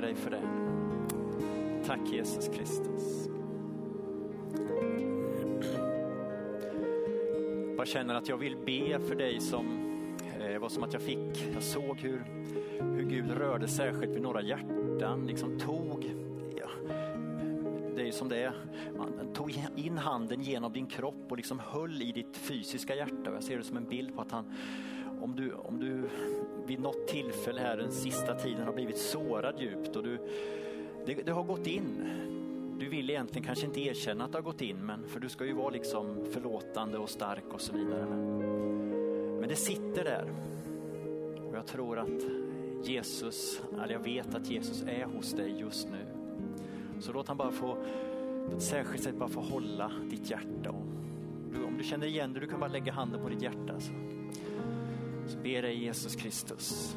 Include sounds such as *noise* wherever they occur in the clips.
tackar dig för det. Tack Jesus Kristus. Jag känner att jag vill be för dig som eh, var som att jag fick, jag såg hur, hur Gud rörde särskilt vid några hjärtan, liksom tog, ja, det är ju som det är, man tog in handen genom din kropp och liksom höll i ditt fysiska hjärta. Jag ser det som en bild på att han, om du, om du vid något tillfälle här den sista tiden har blivit sårad djupt och du, det, det har gått in. Du vill egentligen kanske inte erkänna att det har gått in, men för du ska ju vara liksom förlåtande och stark och så vidare. Men, det sitter där. Och jag tror att Jesus, eller jag vet att Jesus är hos dig just nu. Så låt han bara få, på ett särskilt sätt bara få hålla ditt hjärta. Och om du känner igen det, du kan bara lägga handen på ditt hjärta. Så, så ber dig Jesus Kristus,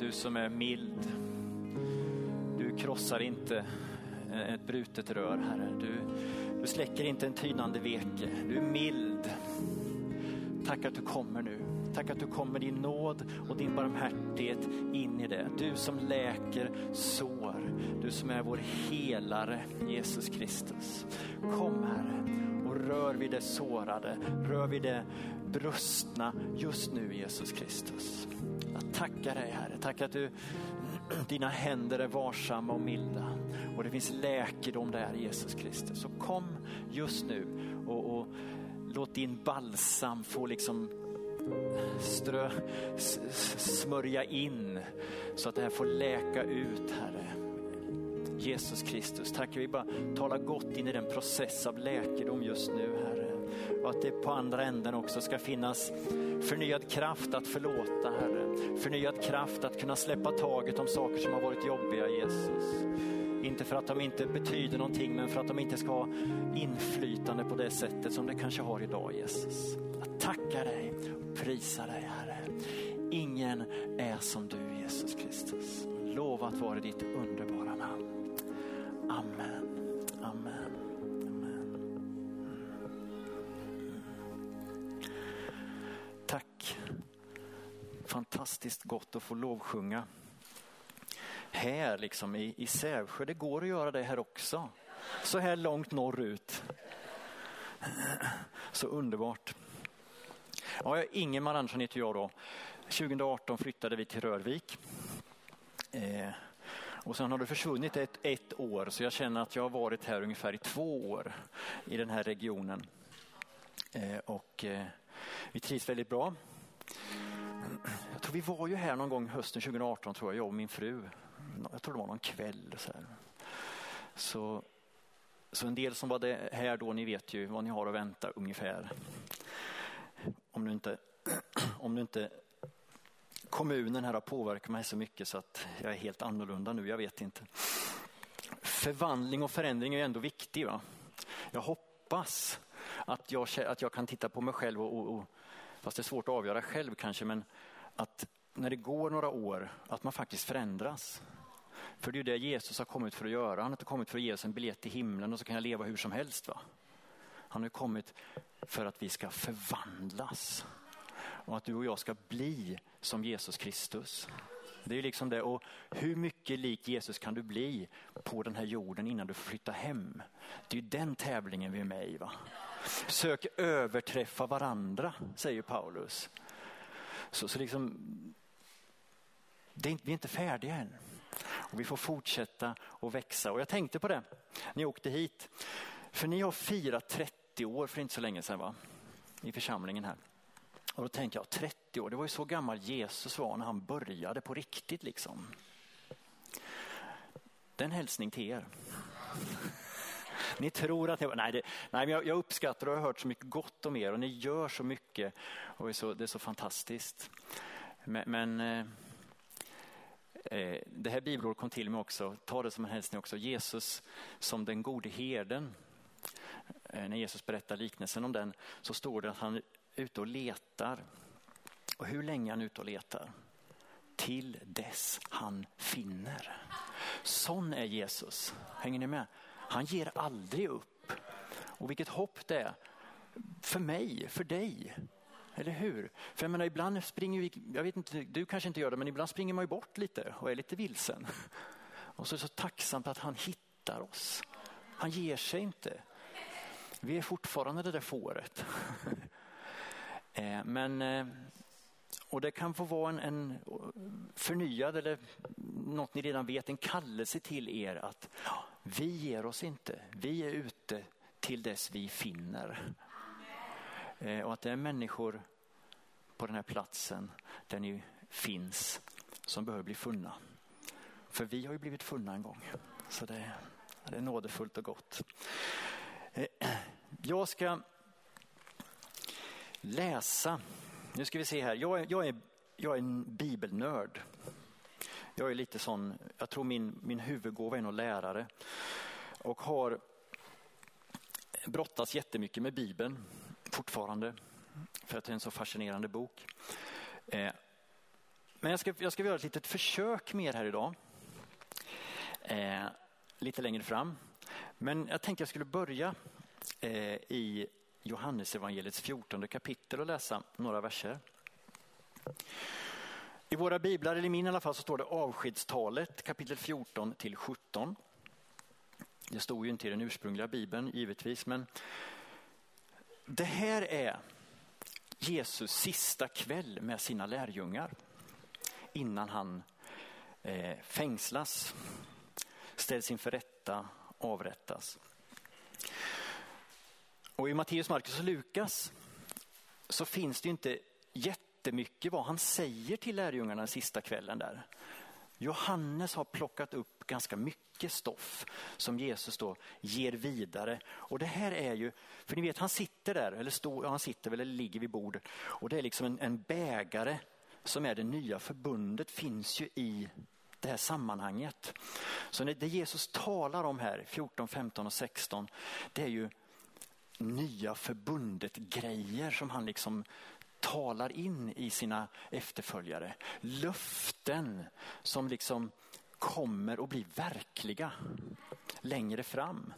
du som är mild, du krossar inte eh, ett brutet rör, Herre. Du, du släcker inte en tynande veke. Du är mild. Tack att du kommer nu. Tack att du kommer din nåd och din barmhärtighet in i det. Du som läker sår. Du som är vår helare Jesus Kristus. Kom Herre och rör vid det sårade. Rör vid det brustna just nu Jesus Kristus. Jag tackar dig Herre. Tack att du *clears throat* dina händer är varsamma och milda och det finns läkedom där Jesus Kristus. Så kom just nu och, och låt din balsam få liksom strö, smörja in så att det här får läka ut Herre. Jesus Kristus, tack vi bara talar gott in i den process av läkedom just nu Herre. Och att det på andra änden också ska finnas förnyad kraft att förlåta Herre. Förnyad kraft att kunna släppa taget om saker som har varit jobbiga Jesus. Inte för att de inte betyder någonting men för att de inte ska ha inflytande på det sättet som det kanske har idag Jesus. Jag tackar dig och prisar dig Herre. Ingen är som du Jesus Kristus. Lovat vare ditt underbara namn. Amen. Amen. Amen. Tack. Fantastiskt gott att få lovsjunga här liksom i, i Sävsjö. Det går att göra det här också. Så här långt norrut. Så underbart. Ja, Ingemar Andersson heter jag då. 2018 flyttade vi till Rörvik. Eh, och sen har det försvunnit ett, ett år så jag känner att jag har varit här ungefär i två år i den här regionen. Eh, och eh, vi trivs väldigt bra. Jag tror vi var ju här någon gång hösten 2018 tror jag, jag och min fru jag tror det var någon kväll. Så, här. så, så en del som var det här då, ni vet ju vad ni har att vänta ungefär. Om du inte, *clears throat* om du inte kommunen här har påverkat mig så mycket så att jag är helt annorlunda nu, jag vet inte. Förvandling och förändring är ändå viktig. Va? Jag hoppas att jag, att jag kan titta på mig själv, och, och, och, fast det är svårt att avgöra själv kanske, men att när det går några år, att man faktiskt förändras. För det är det Jesus har kommit för att göra. Han har inte kommit för att ge oss en biljett till himlen och så kan jag leva hur som helst. Va? Han har kommit för att vi ska förvandlas. Och att du och jag ska bli som Jesus Kristus. Det är liksom det. Och hur mycket lik Jesus kan du bli på den här jorden innan du flyttar hem? Det är ju den tävlingen vi är med i. Va? Sök överträffa varandra, säger Paulus. Så, så liksom, det är, vi är inte färdiga än. Och vi får fortsätta att växa. Och jag tänkte på det när jag åkte hit. För ni har firat 30 år för inte så länge sedan va? i församlingen här. Och då tänkte jag 30 år, det var ju så gammal Jesus var när han började på riktigt liksom. Den hälsning till er. *laughs* Ni tror att jag, nej, det, nej jag, jag uppskattar och har hört så mycket gott om er och ni gör så mycket och det är så, det är så fantastiskt. Men, men eh, eh, det här bibelordet kom till mig också, ta det som en hälsning också. Jesus som den gode herden. Eh, när Jesus berättar liknelsen om den så står det att han ute och letar. Och hur länge är han ute och letar? Till dess han finner. Sån är Jesus. Hänger ni med? Han ger aldrig upp. Och vilket hopp det är. För mig, för dig. Eller hur? För jag menar, ibland springer vi, jag vet inte, du kanske inte gör det, men ibland springer man ju bort lite och är lite vilsen. *laughs* Och så är det så tacksamt att han hittar oss. Han ger sig inte. Vi är fortfarande det där fåret. *laughs* Eh, men, eh, och det kan få vara en, en förnyad eller något ni redan vet, en kallelse till er att vi ger oss inte. Vi är ute till dess vi finner. Eh, och att det är människor på den här platsen där ni finns som behöver bli funna. För vi har ju blivit funna en gång. Så det, det är nådefullt och gott. *clears throat* Jag ska läsa. Nu ska vi se här. Jag är, jag är, jag är en bibelnörd. Jag är lite sån, jag tror min, min huvudgåva är nog lärare. Och har brottats jättemycket med Bibeln fortfarande. För att det är en så fascinerande bok. Eh, men jag ska, jag ska göra ett litet försök med här idag. Eh, lite längre fram. Men jag tänkte jag skulle börja eh, i Johannesevangeliets fjortonde 14 kapitel och läsa några verser. I våra biblar, eller i min i alla fall, så står det avskedstalet kapitel 14 till 17. Det stod ju inte i den ursprungliga bibeln givetvis, men det här är Jesus sista kväll med sina lärjungar innan han eh, fängslas, ställs inför rätta, avrättas. Och i Matteus, Markus och Lukas så finns det inte jättemycket vad han säger till lärjungarna den sista kvällen där. Johannes har plockat upp ganska mycket stoff som Jesus då ger vidare. Och det här är ju, för ni vet han sitter där, eller står, han sitter väl eller ligger vid bordet och det är liksom en, en bägare som är det nya förbundet finns ju i det här sammanhanget. Så det Jesus talar om här, 14, 15 och 16, det är ju nya förbundet grejer som han liksom talar in i sina efterföljare. Löften som liksom kommer att bli verkliga längre fram.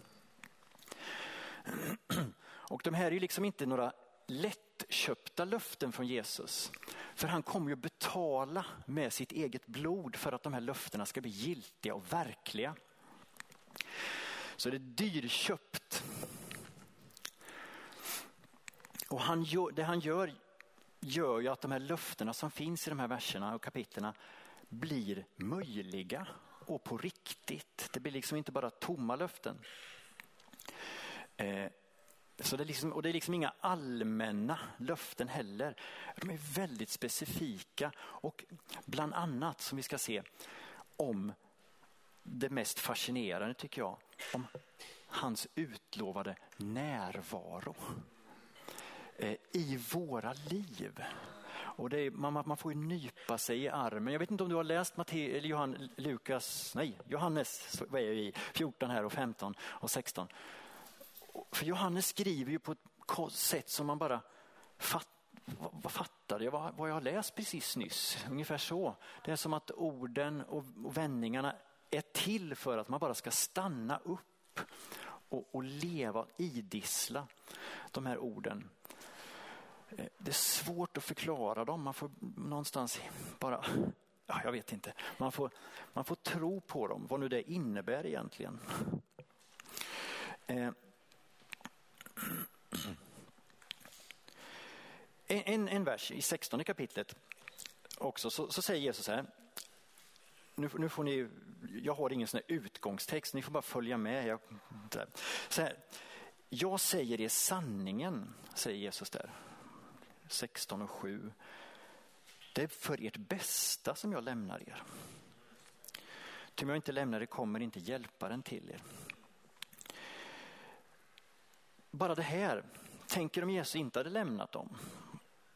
Och de här är ju liksom inte några lättköpta löften från Jesus. För han kommer ju betala med sitt eget blod för att de här löftena ska bli giltiga och verkliga. Så det är dyrköpt. Och han gör, det han gör gör ju att de här löftena som finns i de här verserna och kapitlerna blir möjliga och på riktigt. Det blir liksom inte bara tomma löften. Eh, så det är liksom, och det är liksom inga allmänna löften heller. De är väldigt specifika och bland annat som vi ska se om det mest fascinerande tycker jag, om hans utlovade närvaro Eh, i våra liv. Och är, man, man, får ju nypa sig i armen. Jag vet inte om du har läst Matte, eller Johan, Lukas, nej, Johannes vad är i 14 här och 15 och 16. För Johannes skriver ju på ett sätt som man bara fattar vad fattade jag vad, vad jag har läst precis nyss? Ungefär så. Det är som att orden och, och vändningarna är till för att man bara ska stanna upp och, och leva, idissla de här orden. Eh, det är svårt att förklara dem. Man får någonstans bara, ja, jag vet inte. Man får, man får tro på dem, vad nu det innebär egentligen. Eh. En, en vers i 16 kapitlet också så, så säger Jesus så här. Nu, nu, får ni, jag har ingen sån utgångstext, ni får bara följa med. Jag, så här, jag säger er sanningen, säger Jesus där. 16 och 7. Det är för ert bästa som jag lämnar er. Ty om jag inte lämnar er kommer inte hjälparen till er. Bara det här, tänker om Jesus inte hade lämnat dem.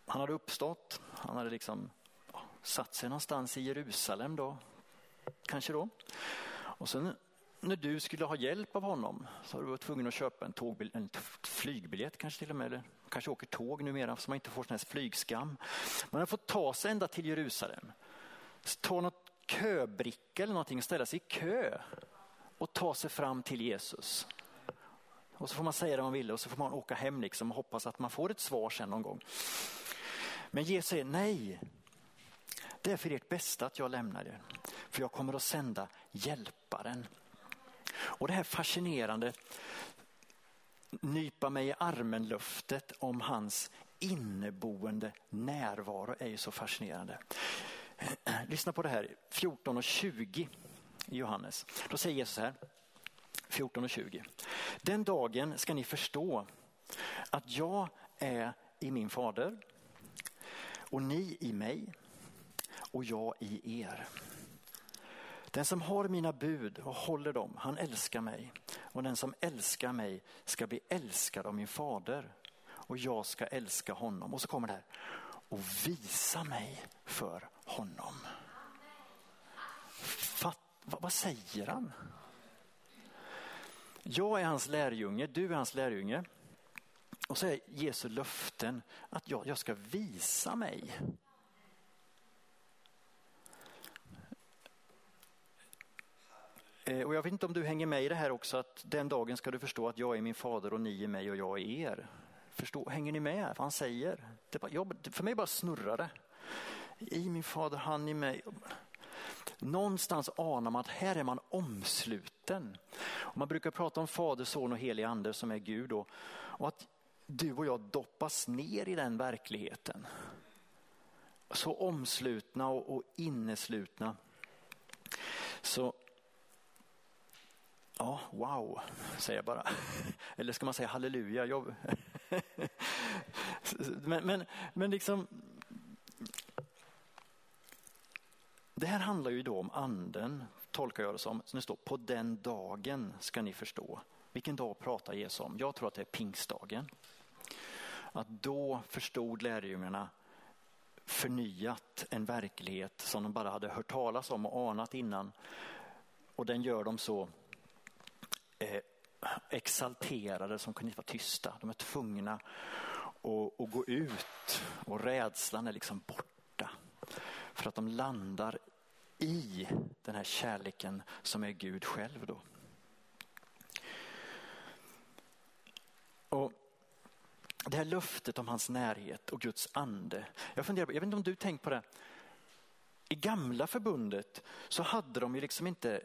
Han hade uppstått, han hade liksom ja, satt sig någonstans i Jerusalem då, kanske då. Och sen när du skulle ha hjälp av honom så var du tvungen att köpa en, tågbil, en flygbiljett kanske till och med. Eller kanske åker tåg numera så man inte får sån här flygskam. Man har fått ta sig ända till Jerusalem. Ta något köbricka eller någonting och ställa sig i kö och ta sig fram till Jesus. Och så får man säga det man vill och så får man åka hem liksom och hoppas att man får ett svar sen någon gång. Men Jesus säger nej. Det är för ert bästa att jag lämnar er. För jag kommer att sända hjälparen. Och det här fascinerande nypa mig i armen-luftet om hans inneboende närvaro är ju så fascinerande. *clears throat* Lyssna på det här, 14 och 20 i Johannes. Då säger Jesus här, 14 och 20. Den dagen ska ni förstå att jag är i min fader och ni i mig och jag i er. Den som har mina bud och håller dem, han älskar mig. Och den som älskar mig ska bli älskad av min fader. Och jag ska älska honom. Och så kommer det här. Och visa mig för honom. Fatt, vad, vad säger han? Jag är hans lärjunge, du är hans lärjunge. Och så är Jesu löften att jag, jag ska visa mig. Eh, och jag vet inte om du hänger med i det här också att den dagen ska du förstå att jag är min fader och ni är mig och jag är er. Förstå, hänger ni med vad han säger? Det bara, jag, för mig bara snurrar det. I min fader, han i mig. Någonstans anar man att här är man omsluten. Och man brukar prata om fader, son och helig ande som är Gud. Och, och att du och jag doppas ner i den verkligheten. Så omslutna och, och inneslutna. Så Ja, wow, säger jag bara. *laughs* Eller ska man säga halleluja? Jag... *laughs* men, men, men liksom, det här handlar ju då om anden, tolkar jag det som. Så det står på den dagen ska ni förstå. Vilken dag pratar Jesus om? Jag tror att det är pingstdagen. Att då förstod lärjungarna förnyat en verklighet som de bara hade hört talas om och anat innan. Och den gör dem så eh, exalterade som kunde inte vara tysta. De är tvungna att, att gå ut och rädslan är liksom borta. För att de landar i den här kärleken som är Gud själv. Då. Och Det här löftet om hans närhet och Guds ande. Jag funderar på, jag vet inte om du tänkt på det. I gamla förbundet så hade de ju liksom inte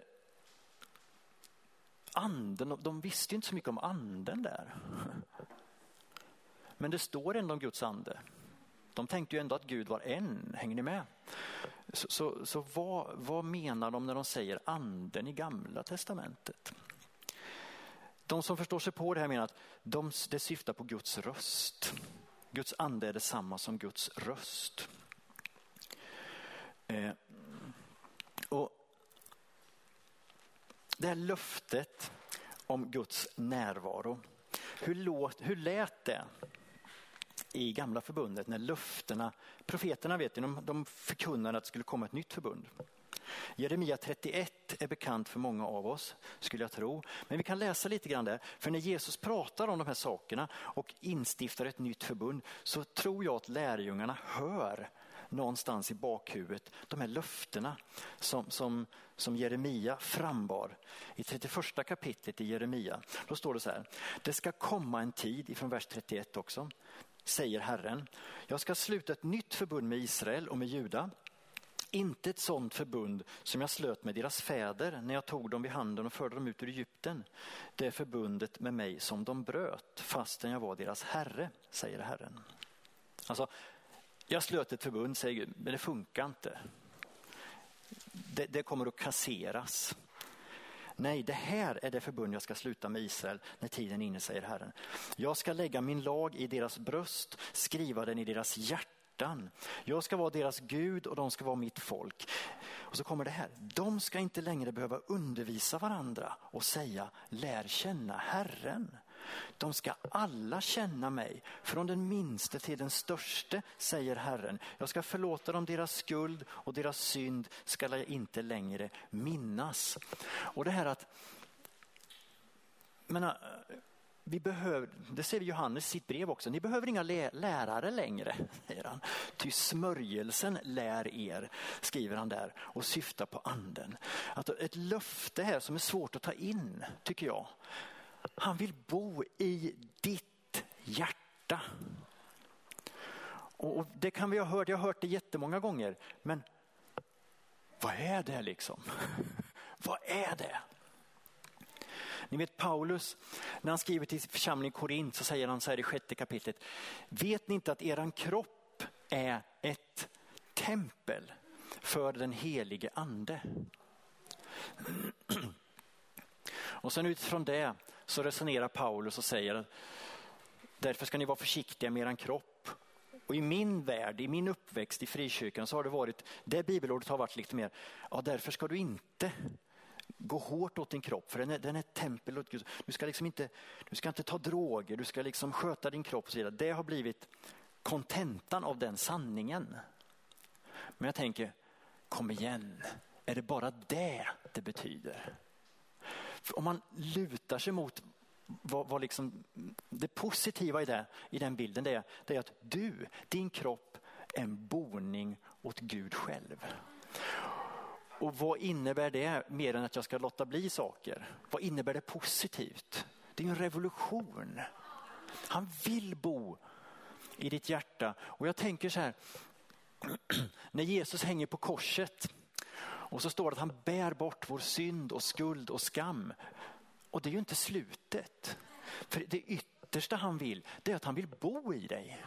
anden, de visste ju inte så mycket om anden där. Men det står ändå om Guds ande. De tänkte ju ändå att Gud var en, hänger ni med? Så, så, så vad, vad menar de när de säger anden i gamla testamentet? De som förstår sig på det här menar att de, det syftar på Guds röst. Guds ande är detsamma som Guds röst. Eh, och det här löftet om Guds närvaro. Hur, låt, hur lät det i gamla förbundet när löftena, profeterna vet de, de förkunnade att det skulle komma ett nytt förbund. Jeremia 31 är bekant för många av oss, skulle jag tro. Men vi kan läsa lite grann där. För när Jesus pratar om de här sakerna och instiftar ett nytt förbund så tror jag att lärjungarna hör någonstans i bakhuvudet de här löftena som, som, som Jeremia frambar. I 31 kapitlet i Jeremia, då står det så här. Det ska komma en tid, ifrån vers 31 också, säger Herren. Jag ska sluta ett nytt förbund med Israel och med Juda. Inte ett sådant förbund som jag slöt med deras fäder när jag tog dem vid handen och förde dem ut ur Egypten. Det är förbundet med mig som de bröt fastän jag var deras herre, säger Herren. Alltså, jag slöt ett förbund, säger Gud, men det funkar inte. Det, det, kommer att kasseras. Nej, det här är det förbund jag ska sluta med Israel när tiden är inne, säger Herren. Jag ska lägga min lag i deras bröst, skriva den i deras hjärtan. Jag ska vara deras Gud och de ska vara mitt folk. Och så kommer det här. De ska inte längre behöva undervisa varandra och säga lär känna Herren. De ska alla känna mig, från den minste till den störste, säger Herren. Jag ska förlåta dem deras skuld och deras synd ska jag inte längre minnas. Och det här att, menar, äh, vi behöver, det säger Johannes i sitt brev också, ni behöver inga lärare längre, säger han. Ty smörjelsen lär er, skriver han där och syftar på anden. Att ett löfte här som är svårt att ta in, tycker jag. Han vill bo i ditt hjärta. Och det kan vi ha hört, jag har hört det jättemånga gånger, men vad är det liksom? *laughs* vad är det? Ni vet Paulus, när han skriver till församlingen i Korint så säger han så här i sjätte kapitlet. Vet ni inte att eran kropp är ett tempel för den helige ande? *clears throat* Och sen utifrån det så resonerar Paulus och säger därför ska ni vara försiktiga med er kropp. Och i min värld, i min uppväxt i frikyrkan så har det varit, det bibelordet har varit lite mer, ja därför ska du inte gå hårt åt din kropp för den är, den är tempel åt Gud. Du ska, liksom inte, du ska inte ta droger, du ska liksom sköta din kropp och så vidare. Det har blivit kontentan av den sanningen. Men jag tänker, kom igen, är det bara det det betyder? För om man lutar sig mot vad, vad liksom, det positiva i, det, i den bilden det är, det är att du, din kropp, är en boning åt Gud själv. Och vad innebär det mer än att jag ska låta bli saker? Vad innebär det positivt? Det är en revolution. Han vill bo i ditt hjärta. Och jag tänker så här, *clears throat* när Jesus hänger på korset och så står det att han bär bort vår synd och skuld och skam. Och det är ju inte slutet. För det yttersta han vill, det är att han vill bo i dig.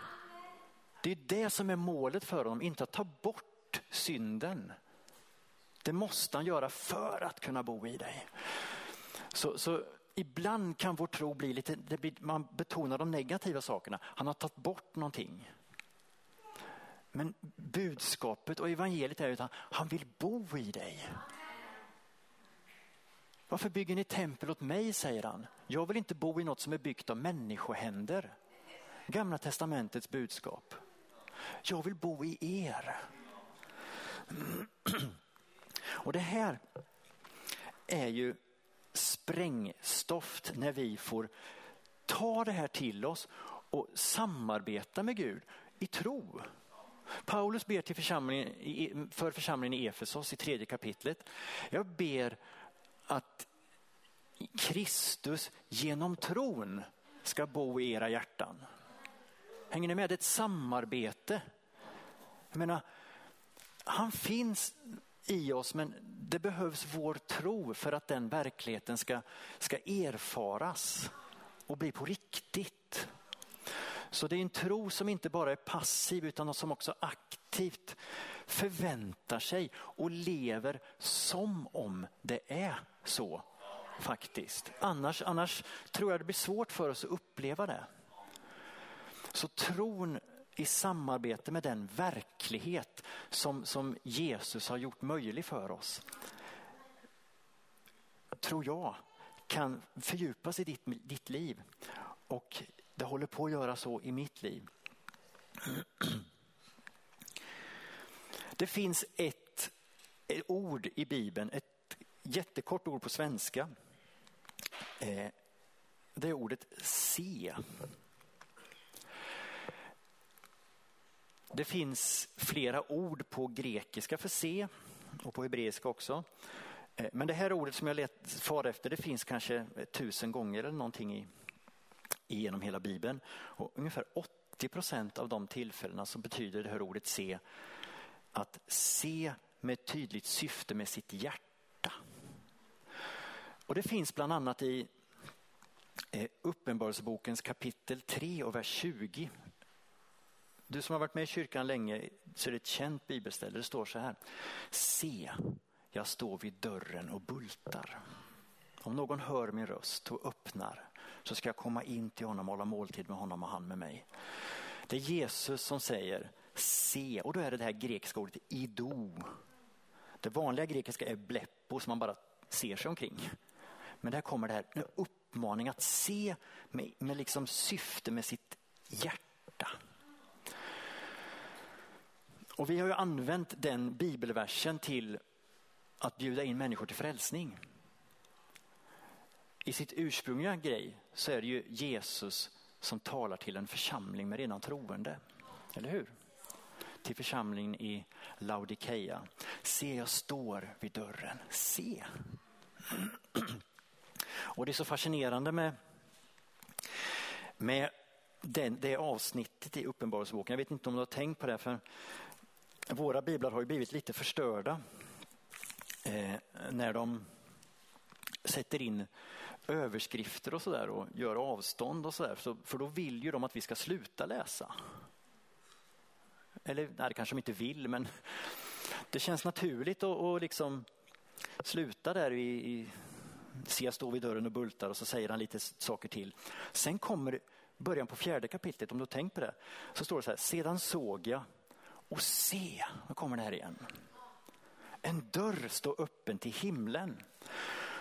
Det är det som är målet för honom, inte att ta bort synden. Det måste han göra för att kunna bo i dig. Så, så ibland kan vår tro bli lite, blir, man betonar de negativa sakerna. Han har tagit bort någonting. Men budskapet och evangeliet är att han vill bo i dig. Varför bygger ni tempel åt mig, säger han. Jag vill inte bo i något som är byggt av människohänder. Gamla testamentets budskap. Jag vill bo i er. *clears throat* Och det här är ju sprängstoft när vi får ta det här till oss och samarbeta med Gud i tro. Paulus ber till församlingen, för församlingen i Efesos i tredje kapitlet. Jag ber att Kristus genom tron ska bo i era hjärtan. Hänger ni med? Det är ett samarbete. Jag menar, han finns i oss men det behövs vår tro för att den verkligheten ska, ska erfaras och bli på riktigt. Så det är en tro som inte bara är passiv utan som också aktivt förväntar sig och lever som om det är så faktiskt. Annars, annars tror jag det blir svårt för oss att uppleva det. Så tron i samarbete med den verklighet som, som Jesus har gjort möjlig för oss. Tror jag kan fördjupas i ditt, ditt liv och det håller på att göra så i mitt liv. Det finns ett, ett ord i Bibeln, ett jättekort ord på svenska. Eh, det är ordet se. Det finns flera ord på grekiska för se och på hebreiska också. Eh, men det här ordet som jag let far efter det finns kanske tusen gånger eller någonting i, genom hela Bibeln. Och ungefär 80 procent av de tillfällena så betyder det här ordet se att se med tydligt syfte med sitt hjärta. Och det finns bland annat i eh, Uppenbarelsebokens kapitel 3 och vers 20 du som har varit med i kyrkan länge så är det ett känt bibelställe. Det står så här. Se, jag står vid dörren och bultar. Om någon hör min röst och öppnar så ska jag komma in till honom och hålla måltid med honom och han med mig. Det är Jesus som säger se och då är det det här grekiska ordet ido. Det vanliga grekiska är bleppo som man bara ser sig omkring. Men där kommer det här en uppmaning att se med, med liksom syfte med sitt hjärta. Och vi har ju använt den bibelversen till att bjuda in människor till frälsning. I sitt ursprungliga grej så är det ju Jesus som talar till en församling med redan troende. Eller hur? Till församlingen i Laodikeia. Se, jag står vid dörren. Se. *clears throat* Och det är så fascinerande med, med den, det avsnittet i Uppenbarelseboken. Jag vet inte om du har tänkt på det, för våra biblar har ju blivit lite förstörda. eh, när de sätter in överskrifter och sådär och gör avstånd och sådär. Så, för då vill ju de att vi ska sluta läsa. Eller nej, det kanske de inte vill men *laughs* det känns naturligt att, att liksom sluta där i, i ser jag står vid dörren och bultar och så säger han lite saker till. Sen kommer början på fjärde kapitlet, om du har tänkt på det, så står det så här, sedan såg jag och se, nu kommer det här igen. En dörr står öppen till himlen.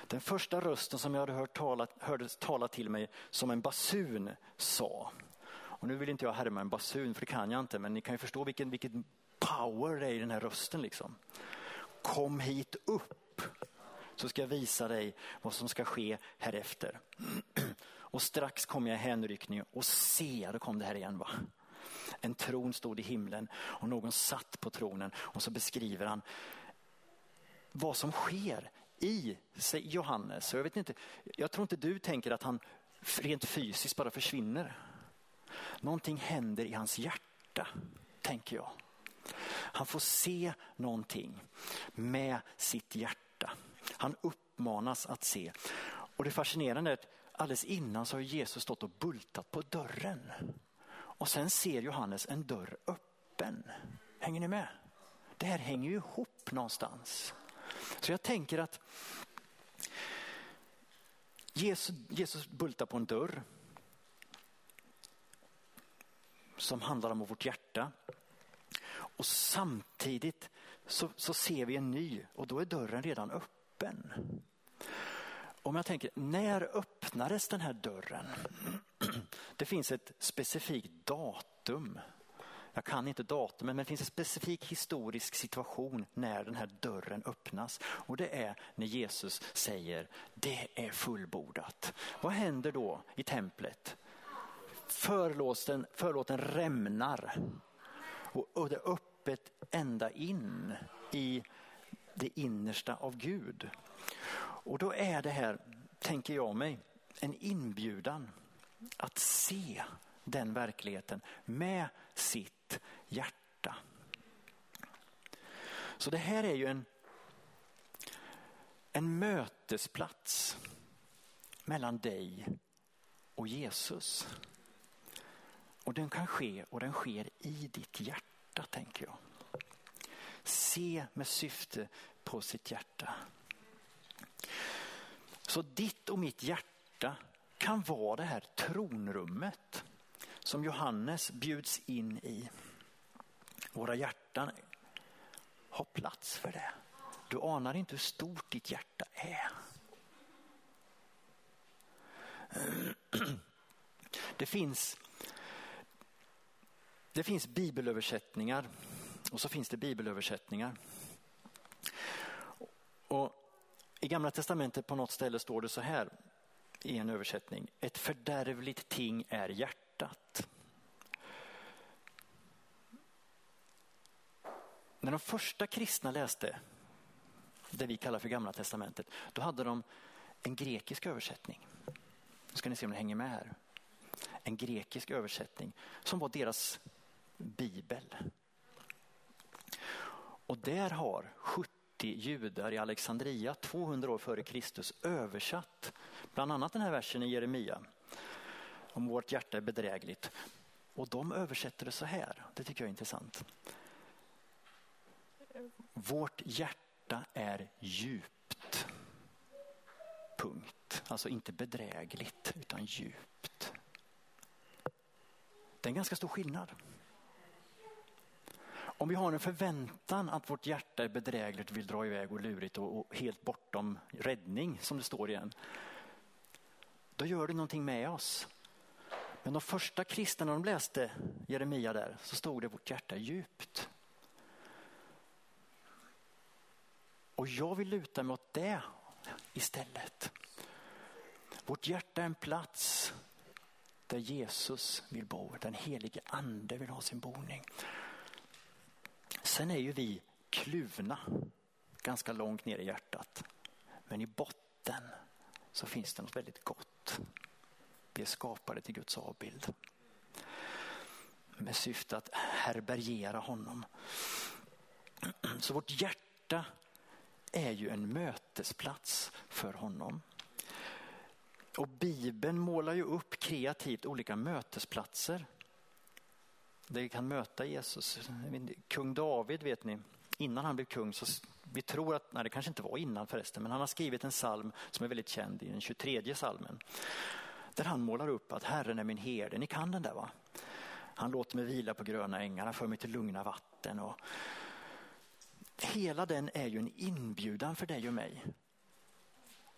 Den första rösten som jag hade hört tala, hördes tala till mig som en basun sa. Och nu vill inte jag härma en basun för det kan jag inte men ni kan ju förstå vilken, vilken power det är i den här rösten. Liksom. Kom hit upp så ska jag visa dig vad som ska ske härefter. *clears throat* Och strax kom jag i hänryckning och se, då kom det här igen. Va? En tron stod i himlen och någon satt på tronen och så beskriver han vad som sker i sig Johannes. Jag, vet inte, jag tror inte du tänker att han rent fysiskt bara försvinner. Någonting händer i hans hjärta, tänker jag. Han får se någonting med sitt hjärta. Han uppmanas att se. Och det fascinerande är att alldeles innan så har Jesus stått och bultat på dörren. Och sen ser Johannes en dörr öppen. Hänger ni med? Det här hänger ju ihop någonstans. Så jag tänker att Jesus, Jesus bultar på en dörr som handlar om vårt hjärta. Och samtidigt så, så ser vi en ny och då är dörren redan öppen. Om jag tänker, när öppnades den här dörren? *clears throat* Det finns ett specifikt datum. Jag kan inte datumet men det finns en specifik historisk situation när den här dörren öppnas. Och det är när Jesus säger det är fullbordat. Vad händer då i templet? Förlåten, förlåten rämnar och det är öppet ända in i det innersta av Gud. Och då är det här, tänker jag mig, en inbjudan att se den verkligheten med sitt hjärta. Så det här är ju en, en mötesplats mellan dig och Jesus. Och den kan ske och den sker i ditt hjärta tänker jag. Se med syfte på sitt hjärta. Så ditt och mitt hjärta kan vara det här tronrummet som Johannes bjuds in i. Våra hjärtan har plats för det. Du anar inte hur stort ditt hjärta är. *clears throat* Det finns, det finns bibelöversättningar och så finns det bibelöversättningar. Och I Gamla testamentet på något ställe står det så här i en översättning. Ett fördärvligt ting är hjärtat. När de första kristna läste det vi kallar för Gamla testamentet, då hade de en grekisk översättning. Nu ska ni se om ni hänger med här. En grekisk översättning som var deras bibel. Och där har 70 judar i Alexandria 200 år före Kristus översatt bland annat den här versen i Jeremia om vårt hjärta är bedrägligt. Och de översätter det så här, det tycker jag är intressant. Vårt hjärta är djupt. Punkt. Alltså inte bedrägligt utan djupt. Det är en ganska stor skillnad. Om vi har en förväntan att vårt hjärta är bedrägligt, vill dra iväg och lurigt och, och helt bortom räddning som det står igen. Då gör det någonting med oss. Men de första kristna när de läste Jeremia där så stod det vårt hjärta djupt. Och jag vill luta mig åt det istället. Vårt hjärta är en plats där Jesus vill bo, den helige ande vill ha sin boning. Sen är ju vi kluvna ganska långt ner i hjärtat. Men i botten så finns det något väldigt gott. Vi är skapade till Guds avbild. Med syfte att härbärgera honom. Så vårt hjärta är ju en mötesplats för honom. Och Bibeln målar ju upp kreativt olika mötesplatser där vi kan möta Jesus. Kung David vet ni, innan han blev kung så vi tror att, nej det kanske inte var innan förresten, men han har skrivit en psalm som är väldigt känd i den 23 psalmen. Där han målar upp att Herren är min herde, ni kan den där va? Han låter mig vila på gröna ängar, han för mig till lugna vatten. Och... Hela den är ju en inbjudan för dig och mig.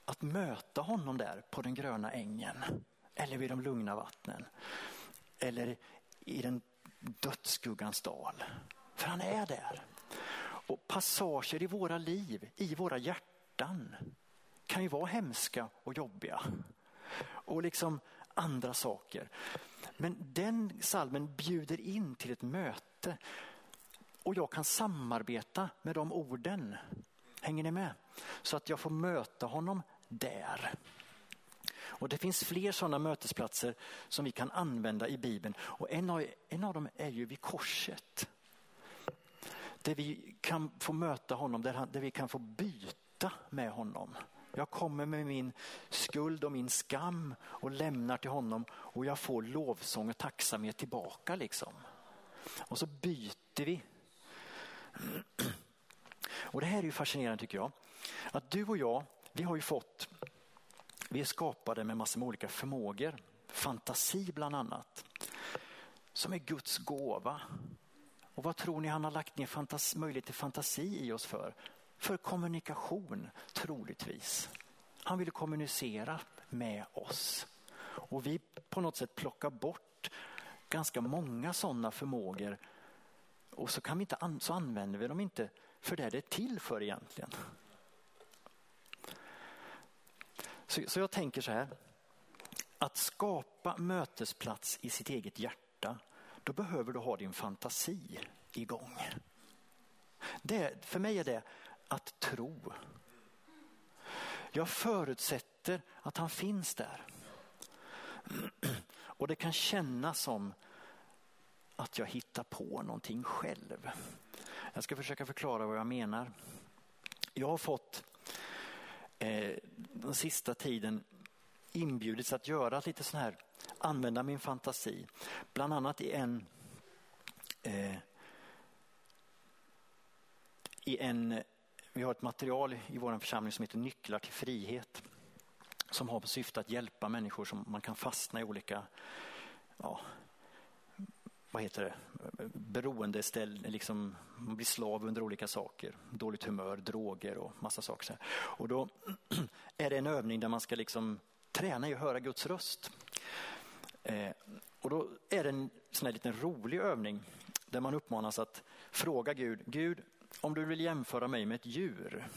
Att möta honom där på den gröna ängen. Eller vid de lugna vattnen. Eller i den dödsskuggans dal. För han är där. Och passager i våra liv, i våra hjärtan kan ju vara hemska och jobbiga. Och liksom andra saker. Men den salmen bjuder in till ett möte. Och jag kan samarbeta med de orden. Hänger ni med? Så att jag får möta honom där. Och det finns fler sådana mötesplatser som vi kan använda i Bibeln. Och en av, en av dem är ju vid korset. Där vi kan få möta honom, där, där vi kan få byta med honom. Jag kommer med min skuld och min skam och lämnar till honom och jag får lovsång och tacksamhet tillbaka liksom. Och så byter vi. *clears throat* Och det här är ju fascinerande tycker jag. Att du och jag, vi har ju fått, vi är skapade med massor med olika förmågor. Fantasi bland annat. Som är Guds gåva. Och vad tror ni han har lagt ner fantasi, möjlighet till fantasi i oss för? För kommunikation, troligtvis. Han ville kommunicera med oss. Och vi på något sätt plockar bort ganska många sådana förmågor och så, kan vi inte, så använder vi dem inte för det det är till för egentligen. Så, så jag tänker så här, att skapa mötesplats i sitt eget hjärta, då behöver du ha din fantasi igång. Det, för mig är det att tro. Jag förutsätter att han finns där. Och det kan kännas som att jag hittar på någonting själv. Jag ska försöka förklara vad jag menar. Jag har fått eh, den sista tiden inbjudits att göra lite sån här, använda min fantasi. Bland annat i en eh, i en vi har ett material i vår församling som heter Nycklar till frihet. Som har på syfte att hjälpa människor som man kan fastna i olika ja, vad heter det, beroendeställ, liksom, man blir slav under olika saker. Dåligt humör, droger och massa saker. Och då *clears throat* är det en övning där man ska liksom träna i att höra Guds röst. Eh, och då är det en sån här liten rolig övning där man uppmanas att fråga Gud, Gud om du vill jämföra mig med ett djur,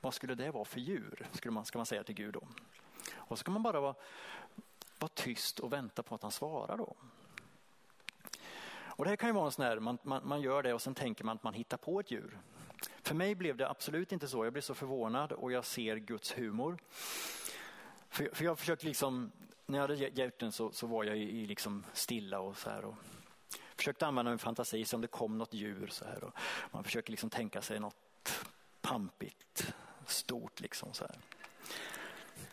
vad skulle det vara för djur? Skulle man, ska man säga till Gud då. Och så kan man bara vara, vara tyst och vänta på att han svarar då. Och det här kan ju vara en sån här, man, man, man gör det och sen tänker man att man hittar på ett djur. För mig blev det absolut inte så. Jag blev så förvånad och jag ser Guds humor. För, för jag försökte liksom, när jag hade gjort den så, så var jag i, i liksom stilla och så här. Och, försökte använda min fantasi som det kom något djur så här. Och man försöker liksom tänka sig något pampigt, stort liksom så här.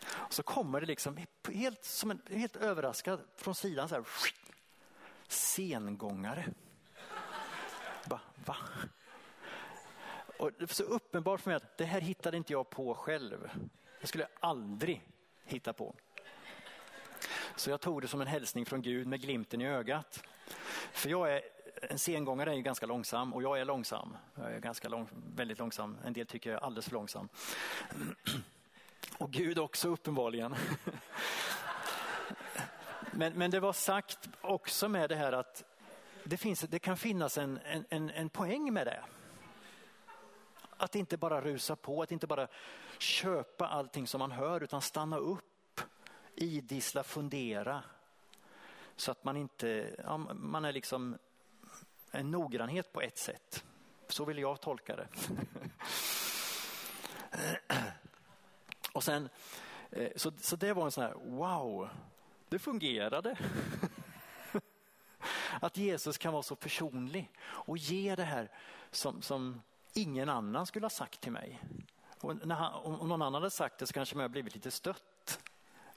Och så kommer det liksom helt, som en, helt överraskad från sidan så här. Sengångare. Va? Va? Och det är så uppenbart för mig att det här hittade inte jag på själv. Det skulle jag aldrig hitta på. Så jag tog det som en hälsning från Gud med glimten i ögat. För jag är, en sengångare är ju ganska långsam och jag är långsam. Jag är ganska lång, väldigt långsam. En del tycker jag är alldeles för långsam. Och Gud också uppenbarligen. Men, men det var sagt också med det här att det, finns, det kan finnas en, en, en poäng med det. Att inte bara rusa på, att inte bara köpa allting som man hör utan stanna upp, idissla, fundera så att man inte, ja, man är liksom en noggrannhet på ett sätt. Så vill jag tolka det. *laughs* Och sen, eh, så, så det var en sån här, wow, det fungerade. *laughs* Att Jesus kan vara så personlig och ge det här som, som ingen annan skulle ha sagt till mig. Och när han, om någon annan hade sagt det så kanske man hade blivit lite stött.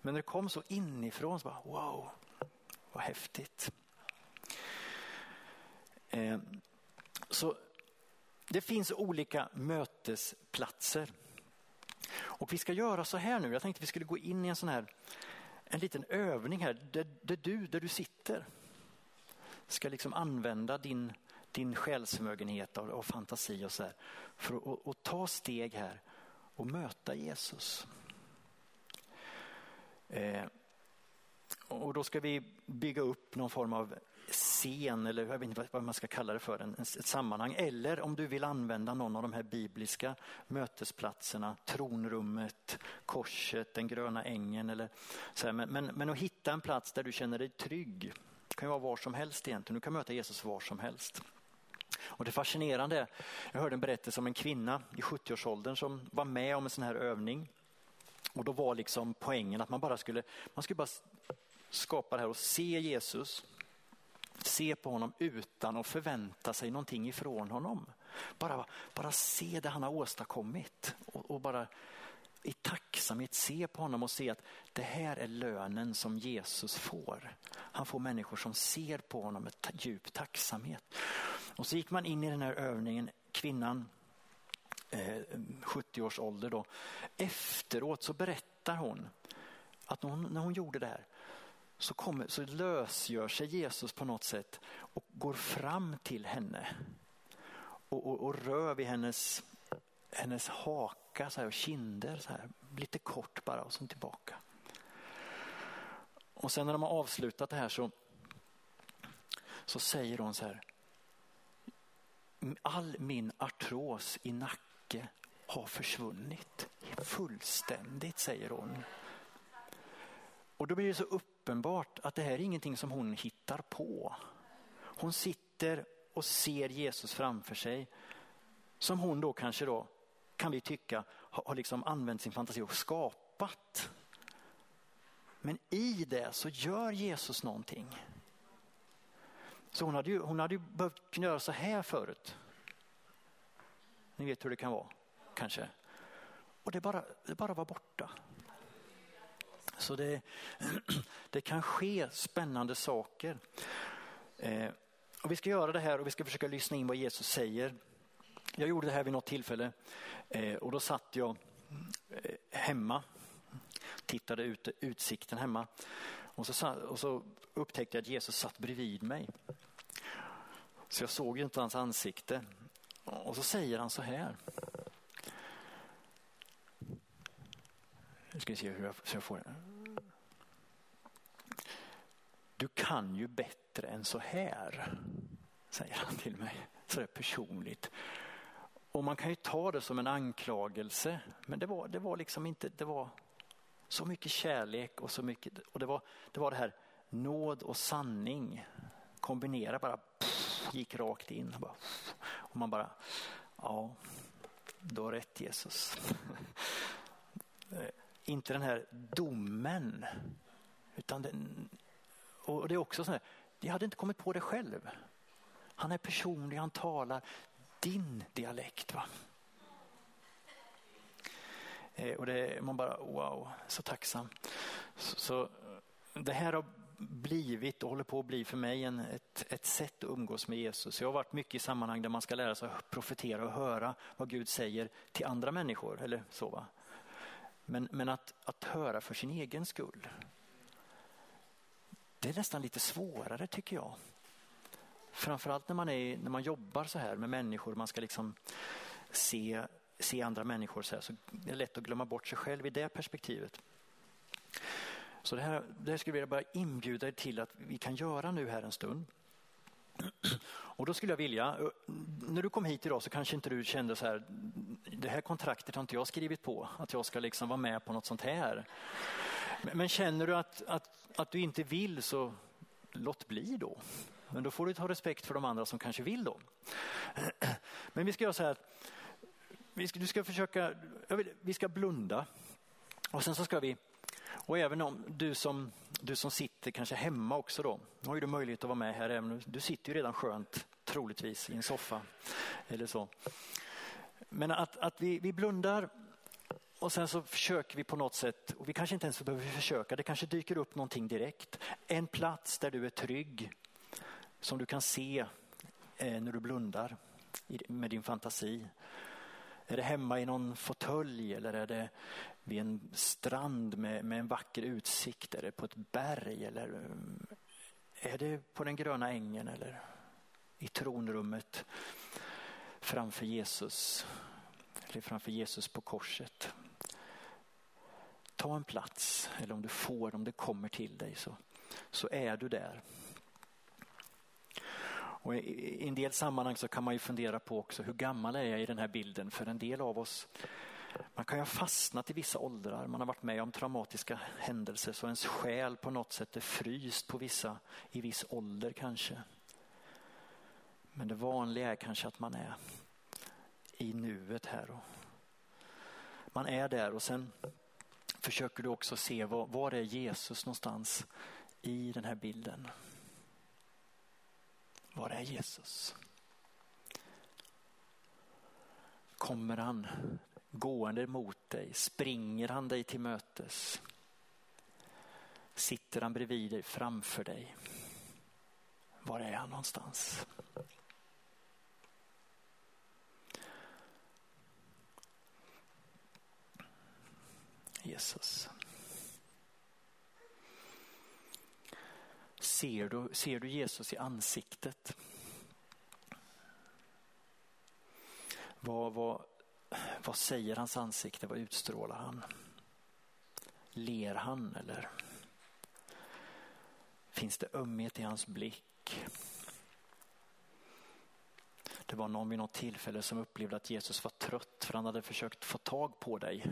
Men när det kom så inifrån så bara wow, vad häftigt. Eh, så det finns olika mötesplatser. Och vi ska göra så här nu. Jag tänkte vi skulle gå in i en sån här en liten övning här där, där du, där du sitter ska liksom använda din, din själsförmögenhet och, och fantasi och så här, för att och, och ta steg här och möta Jesus. Eh, och då ska vi bygga upp någon form av scen eller jag vet inte vad man ska kalla det för, en, ett sammanhang. Eller om du vill använda någon av de här bibliska mötesplatserna, tronrummet, korset, den gröna ängen. Eller så här. Men, men, men att hitta en plats där du känner dig trygg. Det kan ju vara var som helst egentligen, du kan möta Jesus var som helst. Och det fascinerande, jag hörde en berättelse om en kvinna i 70-årsåldern som var med om en sån här övning. Och då var liksom poängen att man bara skulle, man skulle bara skapa det här och se Jesus se på honom utan att förvänta sig någonting ifrån honom. Bara, bara se det han har åstadkommit och, och bara i tacksamhet se på honom och se att det här är lönen som Jesus får. Han får människor som ser på honom med djup tacksamhet. Och så gick man in i den här övningen, kvinnan, Eh, 70 års ålder då. Efteråt så berättar hon att när hon, när hon gjorde det här så, kommer, så lösgör sig Jesus på något sätt och går fram till henne och, och, och rör vid hennes, hennes haka så här, och kinder, så här, lite kort bara och sen tillbaka. Och sen när de har avslutat det här så, så säger hon så här. All min artros i nacken nacke har försvunnit fullständigt, säger hon. Och då blir det så uppenbart att det här är ingenting som hon hittar på. Hon sitter och ser Jesus framför sig som hon då kanske då, kan vi tycka, har liksom använt sin fantasi och skapat. Men i det så gör Jesus någonting. Så hon hade ju, hon hade ju behövt göra så här förut. Ni vet hur det kan vara, kanske. Och det bara, det bara var borta. Så det, *clears throat* det kan ske spännande saker. Eh, och vi ska göra det här och vi ska försöka lyssna in vad Jesus säger. Jag gjorde det här vid något tillfälle eh, och då satt jag eh, hemma, tittade ut utsikten hemma och så, och så upptäckte jag att Jesus satt bredvid mig. Så jag såg ju inte hans ansikte. Och så säger han så här. Nu ska vi se hur jag, så jag får det. Du kan ju bättre än så här, säger han till mig. Så det är personligt. Och man kan ju ta det som en anklagelse, men det var, det var liksom inte, det var så mycket kärlek och så mycket, och det var det, var det här nåd och sanning kombinera bara gick rakt in. Och, bara, och man bara, ja, du har rätt Jesus. Eh, inte den här domen. Utan den, och det är också så här, jag hade inte kommit på det själv. Han är personlig, han talar din dialekt. Va? Eh, och det, man bara wow, så tacksam. Så, så, det här har blivit och håller på att bli för mig en, ett, ett sätt att umgås med Jesus. Jag har varit mycket i sammanhang där man ska lära sig att profetera och höra vad Gud säger till andra människor. Eller så va? Men, men att, att höra för sin egen skull. Det är nästan lite svårare tycker jag. Framförallt när man, är, när man jobbar så här med människor, man ska liksom se, se andra människor så här, så det är lätt att glömma bort sig själv i det perspektivet. Så det här, det här skulle jag bara inbjuda er till att vi kan göra nu här en stund. Och då skulle jag vilja, när du kom hit idag så kanske inte du kände så här, det här kontraktet har inte jag skrivit på, att jag ska liksom vara med på något sånt här. Men känner du att, att, att du inte vill så låt bli då. Men då får du ta respekt för de andra som kanske vill då. Men vi ska göra så här, vi ska, du ska försöka, vill, vi ska blunda och sen så ska vi, och även om du som, du som sitter kanske hemma också då, har ju du möjlighet att vara med här, även du sitter ju redan skönt troligtvis i en soffa eller så. Men att, att vi, vi blundar och sen så försöker vi på något sätt, och vi kanske inte ens behöver försöka, det kanske dyker upp någonting direkt. En plats där du är trygg, som du kan se eh, när du blundar med din fantasi. Är det hemma i någon fåtölj eller är det vid en strand med, med en vacker utsikt? Är det på ett berg eller eh, är det på den gröna ängen eller i tronrummet framför Jesus? Eller framför Jesus på korset. Ta en plats, eller om du får, om det kommer till dig så, så är du där. Och I en del sammanhang så kan man ju fundera på också hur gammal är jag i den här bilden? För en del av oss, man kan ju ha fastnat i vissa åldrar, man har varit med om traumatiska händelser så ens själ på något sätt är fryst på vissa, i viss ålder kanske. Men det vanliga är kanske att man är i nuet här. Och man är där och sen försöker du också se var, var är Jesus någonstans i den här bilden. Var är Jesus? Kommer han gående mot dig? Springer han dig till mötes? Sitter han bredvid dig, framför dig? Var är han någonstans? Jesus. Ser du, ser du Jesus i ansiktet? Vad, vad, vad säger hans ansikte? Vad utstrålar han? Ler han eller finns det ömhet i hans blick? Det var någon vid något tillfälle som upplevde att Jesus var trött för han hade försökt få tag på dig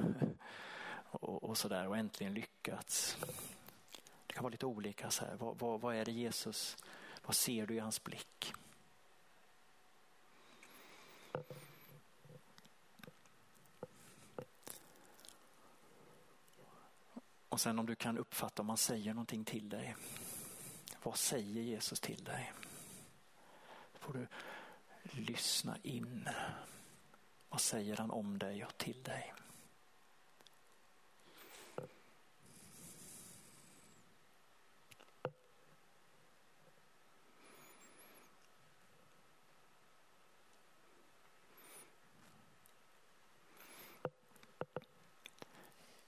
*laughs* och, och sådär och äntligen lyckats. Det kan vara lite olika. Så här. Vad, vad, vad är det Jesus, vad ser du i hans blick? Och sen om du kan uppfatta om han säger någonting till dig. Vad säger Jesus till dig? får du lyssna in. Vad säger han om dig och till dig?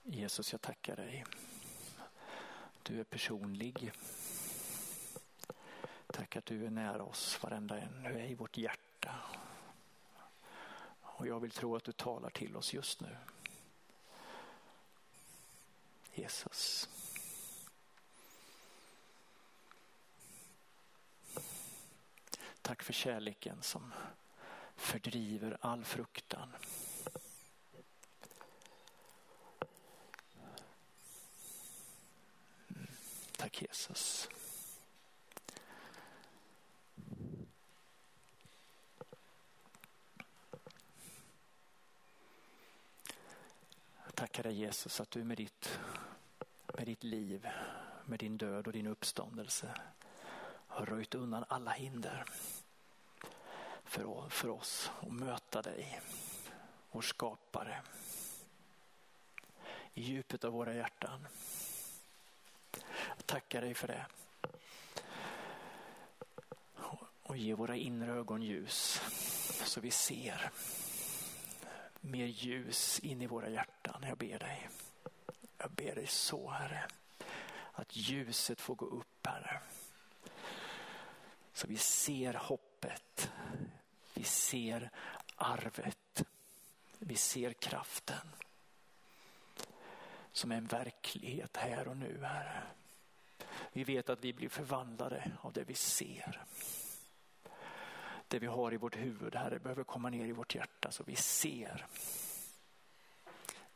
Jesus, jag tackar dig. Du är personlig. Tack att du är nära oss varenda en. Du är i vårt hjärta. Och jag vill tro att du talar till oss just nu. Jesus. Tack för kärleken som fördriver all fruktan. Tack Jesus. Jag tackar dig Jesus att du med ditt, med ditt liv, med din död och din uppståndelse har röjt undan alla hinder för, för oss att möta dig, vår skapare, i djupet av våra hjärtan. Jag tackar dig för det. Och ge våra inre ögon ljus så vi ser mer ljus in i våra hjärtan. Jag ber dig. Jag ber dig så Herre. Att ljuset får gå upp Herre. Så vi ser hoppet. Vi ser arvet. Vi ser kraften. Som är en verklighet här och nu Herre. Vi vet att vi blir förvandlade av det vi ser. Det vi har i vårt huvud, Herre, behöver komma ner i vårt hjärta så vi ser.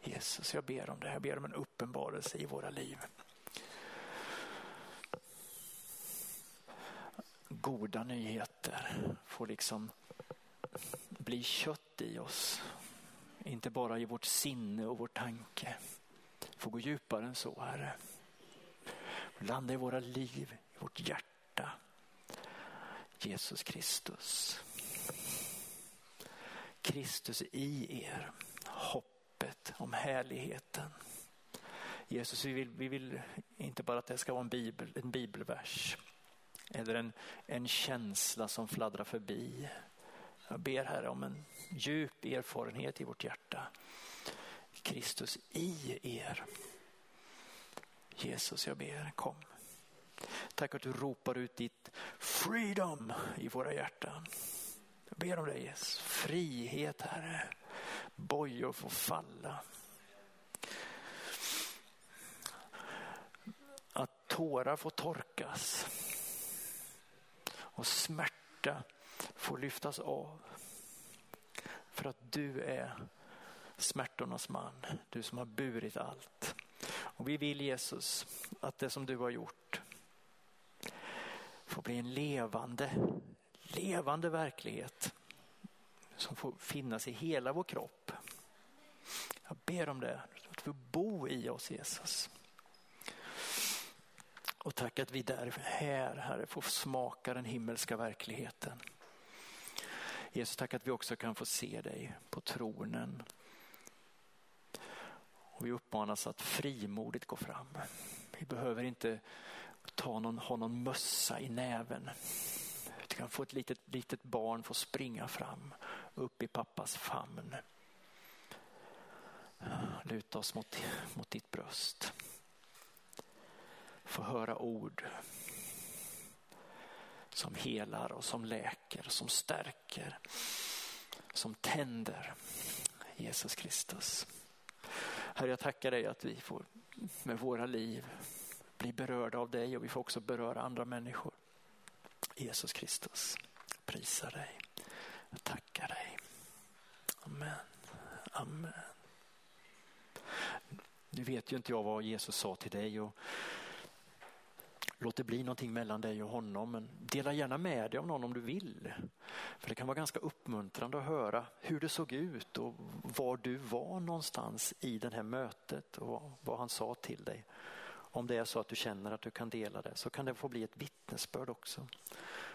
Jesus, jag ber om det. Jag ber om en uppenbarelse i våra liv. Goda nyheter får liksom bli kött i oss. Inte bara i vårt sinne och vår tanke. Får gå djupare än så, Herre. Landa i våra liv, i vårt hjärta. Jesus Kristus. Kristus i er, hoppet om härligheten. Jesus, vi vill, vi vill inte bara att det ska vara en, bibel, en bibelvers eller en, en känsla som fladdrar förbi. Jag ber Herre om en djup erfarenhet i vårt hjärta. Kristus i er. Jesus, jag ber, kom. Tack att du ropar ut ditt freedom i våra hjärtan. Jag ber om dig Jesus. Frihet Herre. Bojor får falla. Att tårar får torkas. Och smärta får lyftas av. För att du är smärtornas man. Du som har burit allt. Och vi vill Jesus att det som du har gjort får bli en levande, levande verklighet som får finnas i hela vår kropp. Jag ber om det, att du bo i oss Jesus. Och tack att vi där här, Herre, får smaka den himmelska verkligheten. Jesus, tack att vi också kan få se dig på tronen. Och vi uppmanas att frimodigt gå fram. Vi behöver inte ta någon, ha någon mössa i näven. Vi kan få ett litet, litet barn få springa fram upp i pappas famn. Luta oss mot, mot ditt bröst. Få höra ord som helar och som läker, som stärker, som tänder. Jesus Kristus. Herre, jag tackar dig att vi får med våra liv bli berörda av dig och vi får också beröra andra människor. Jesus Kristus, prisa dig. Jag tackar dig. Amen. Amen. Nu vet ju inte jag vad Jesus sa till dig och låt det bli någonting mellan dig och honom. Men dela gärna med dig av någon om du vill. För det kan vara ganska uppmuntrande att höra hur det såg ut och var du var någonstans i det här mötet och vad han sa till dig. Om det är så att du känner att du kan dela det så kan det få bli ett vittnesbörd också.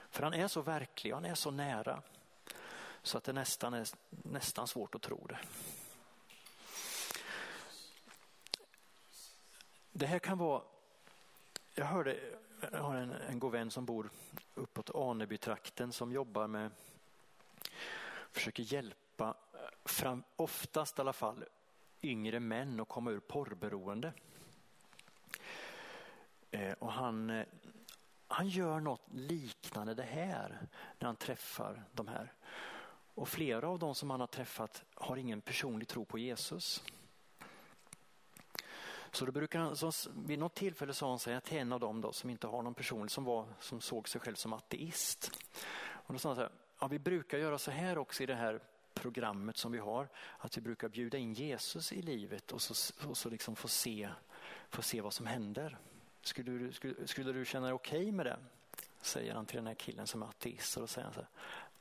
För han är så verklig, han är så nära så att det nästan är nästan svårt att tro det. Det här kan vara, jag hörde, jag har en, en god vän som bor uppåt Anebytrakten som jobbar med, försöker hjälpa, eh, fram, oftast i alla fall, yngre män att komma ur porrberoende. Eh, och han, eh, han gör något liknande det här när han träffar de här. Och flera av de som han har träffat har ingen personlig tro på Jesus. Så då brukar han, så vid något tillfälle sa han sig till en av dem då, som inte har någon person som, var, som såg sig själv som ateist. Och då sa han så här, ja, vi brukar göra så här också i det här programmet som vi har, att vi brukar bjuda in Jesus i livet och så, och så liksom få, se, få se vad som händer. Skulle du, skulle, skulle du känna dig okej okay med det? Säger han till den här killen som är ateist. Och då säger han så här,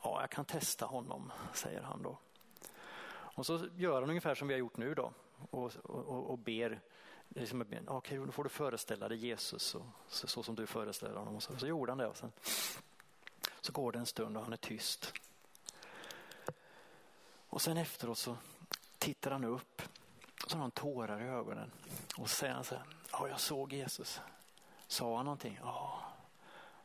ja jag kan testa honom, säger han då. Och så gör han ungefär som vi har gjort nu då och, och, och ber liksom, okej, okay, då får du föreställa dig Jesus och, så, så, som du föreställer honom. Och så, så gjorde han det. Och sen, så går det en stund och han är tyst. Och sen efteråt så tittar han upp och så har han tårar i ögonen. Och så säger han så här, ja jag såg Jesus. Sa han någonting? Ja,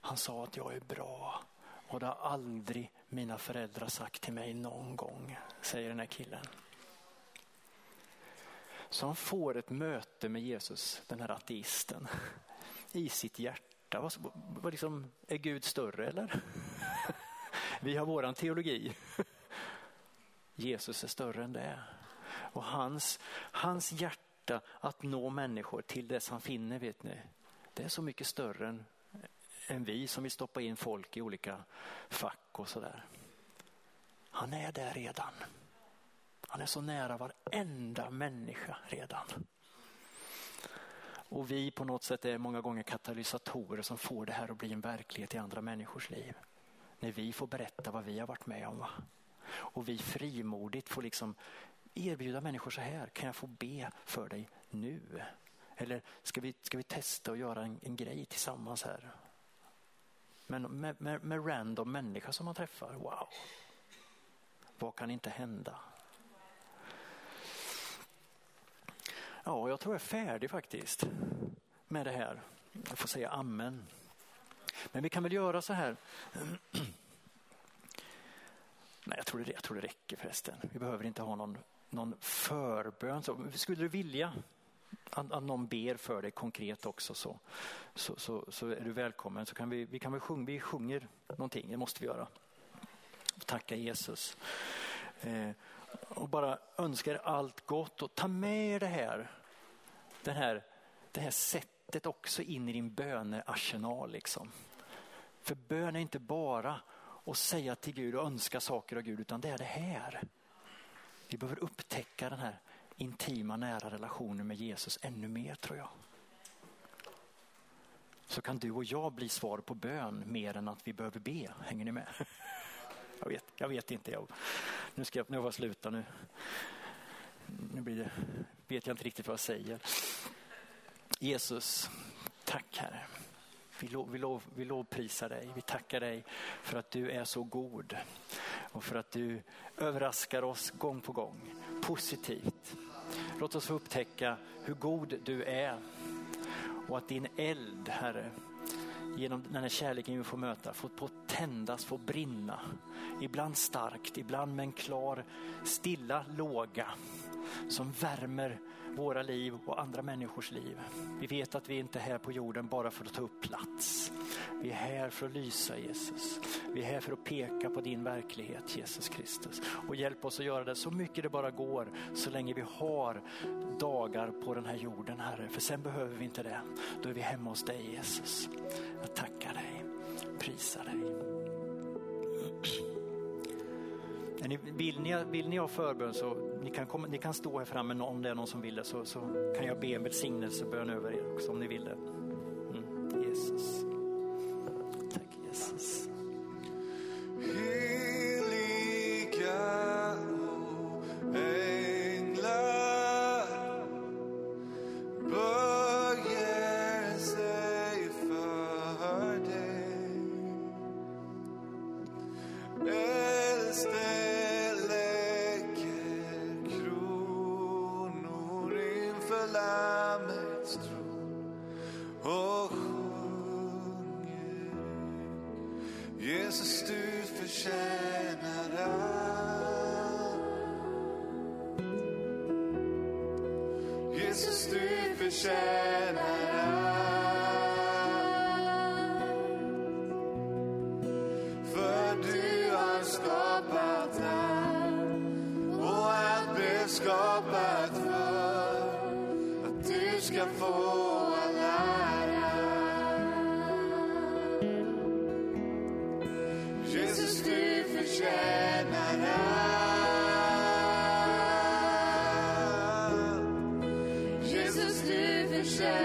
han sa att jag är bra. Och det har aldrig mina föräldrar sagt till mig någon gång, säger den här killen. Så han får ett möte med Jesus, den här ateisten, i sitt hjärta. Vad, vad liksom, är Gud större eller? Vi har våran teologi. Jesus är större än det. Och hans, hans hjärta att nå människor till dess han finner, vet ni, det är så mycket större än, än vi som vill stoppa in folk i olika fack och sådär. Han är där redan. Han är så nära varenda människa redan. Och vi på något sätt är många gånger katalysatorer som får det här att bli en verklighet i andra människors liv. När vi får berätta vad vi har varit med om. Va? Och vi frimodigt får liksom erbjuda människor så här, kan jag få be för dig nu? Eller ska vi, ska vi testa och göra en, en grej tillsammans här? Men med, med, med random människa som man träffar, wow. Vad kan inte hända? Ja, jag tror jag är färdig faktiskt med det här. Jag får säga amen. Men vi kan väl göra så här. *clears throat* Nej, jag tror det, jag tror det räcker förresten. Vi behöver inte ha någon, någon förbön. Så, skulle du vilja att, att någon ber för dig konkret också så, så, så, så är du välkommen. Så kan vi, vi kan väl sjunga, vi sjunger någonting, det måste vi göra. Tacka Jesus. Eh, och bara önska er allt gott och ta med er det här, den här, det här sättet också in i din bönearsenal. Liksom. För bön är inte bara att säga till Gud och önska saker av Gud utan det är det här. Vi behöver upptäcka den här intima nära relationen med Jesus ännu mer tror jag. Så kan du och jag bli svar på bön mer än att vi behöver be. Hänger ni med? Jag vet, jag vet inte. Jag, nu ska jag, nu får jag sluta nu. Nu blir det, vet jag inte riktigt vad jag säger. Jesus, tack Herre. Vi, lov, vi, lov, vi lovprisar dig. Vi tackar dig för att du är så god och för att du överraskar oss gång på gång positivt. Låt oss få upptäcka hur god du är och att din eld, Herre, genom den här kärleken vi får möta, få på tändas, få brinna. Ibland starkt, ibland med en klar, stilla låga som värmer våra liv och andra människors liv. Vi vet att vi inte är här på jorden bara för att ta upp plats. Vi är här för att lysa Jesus. Vi är här för att peka på din verklighet Jesus Kristus. Och hjälp oss att göra det så mycket det bara går så länge vi har dagar på den här jorden Herre. För sen behöver vi inte det. Då är vi hemma hos dig Jesus. Jag tackar dig, prisar dig. Vill ni, vill ni ha förbön så ni kan, komma, ni kan stå här framme om det är någon som vill det så, så kan jag be en välsignelsebön över er också om ni vill det. Skapat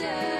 allt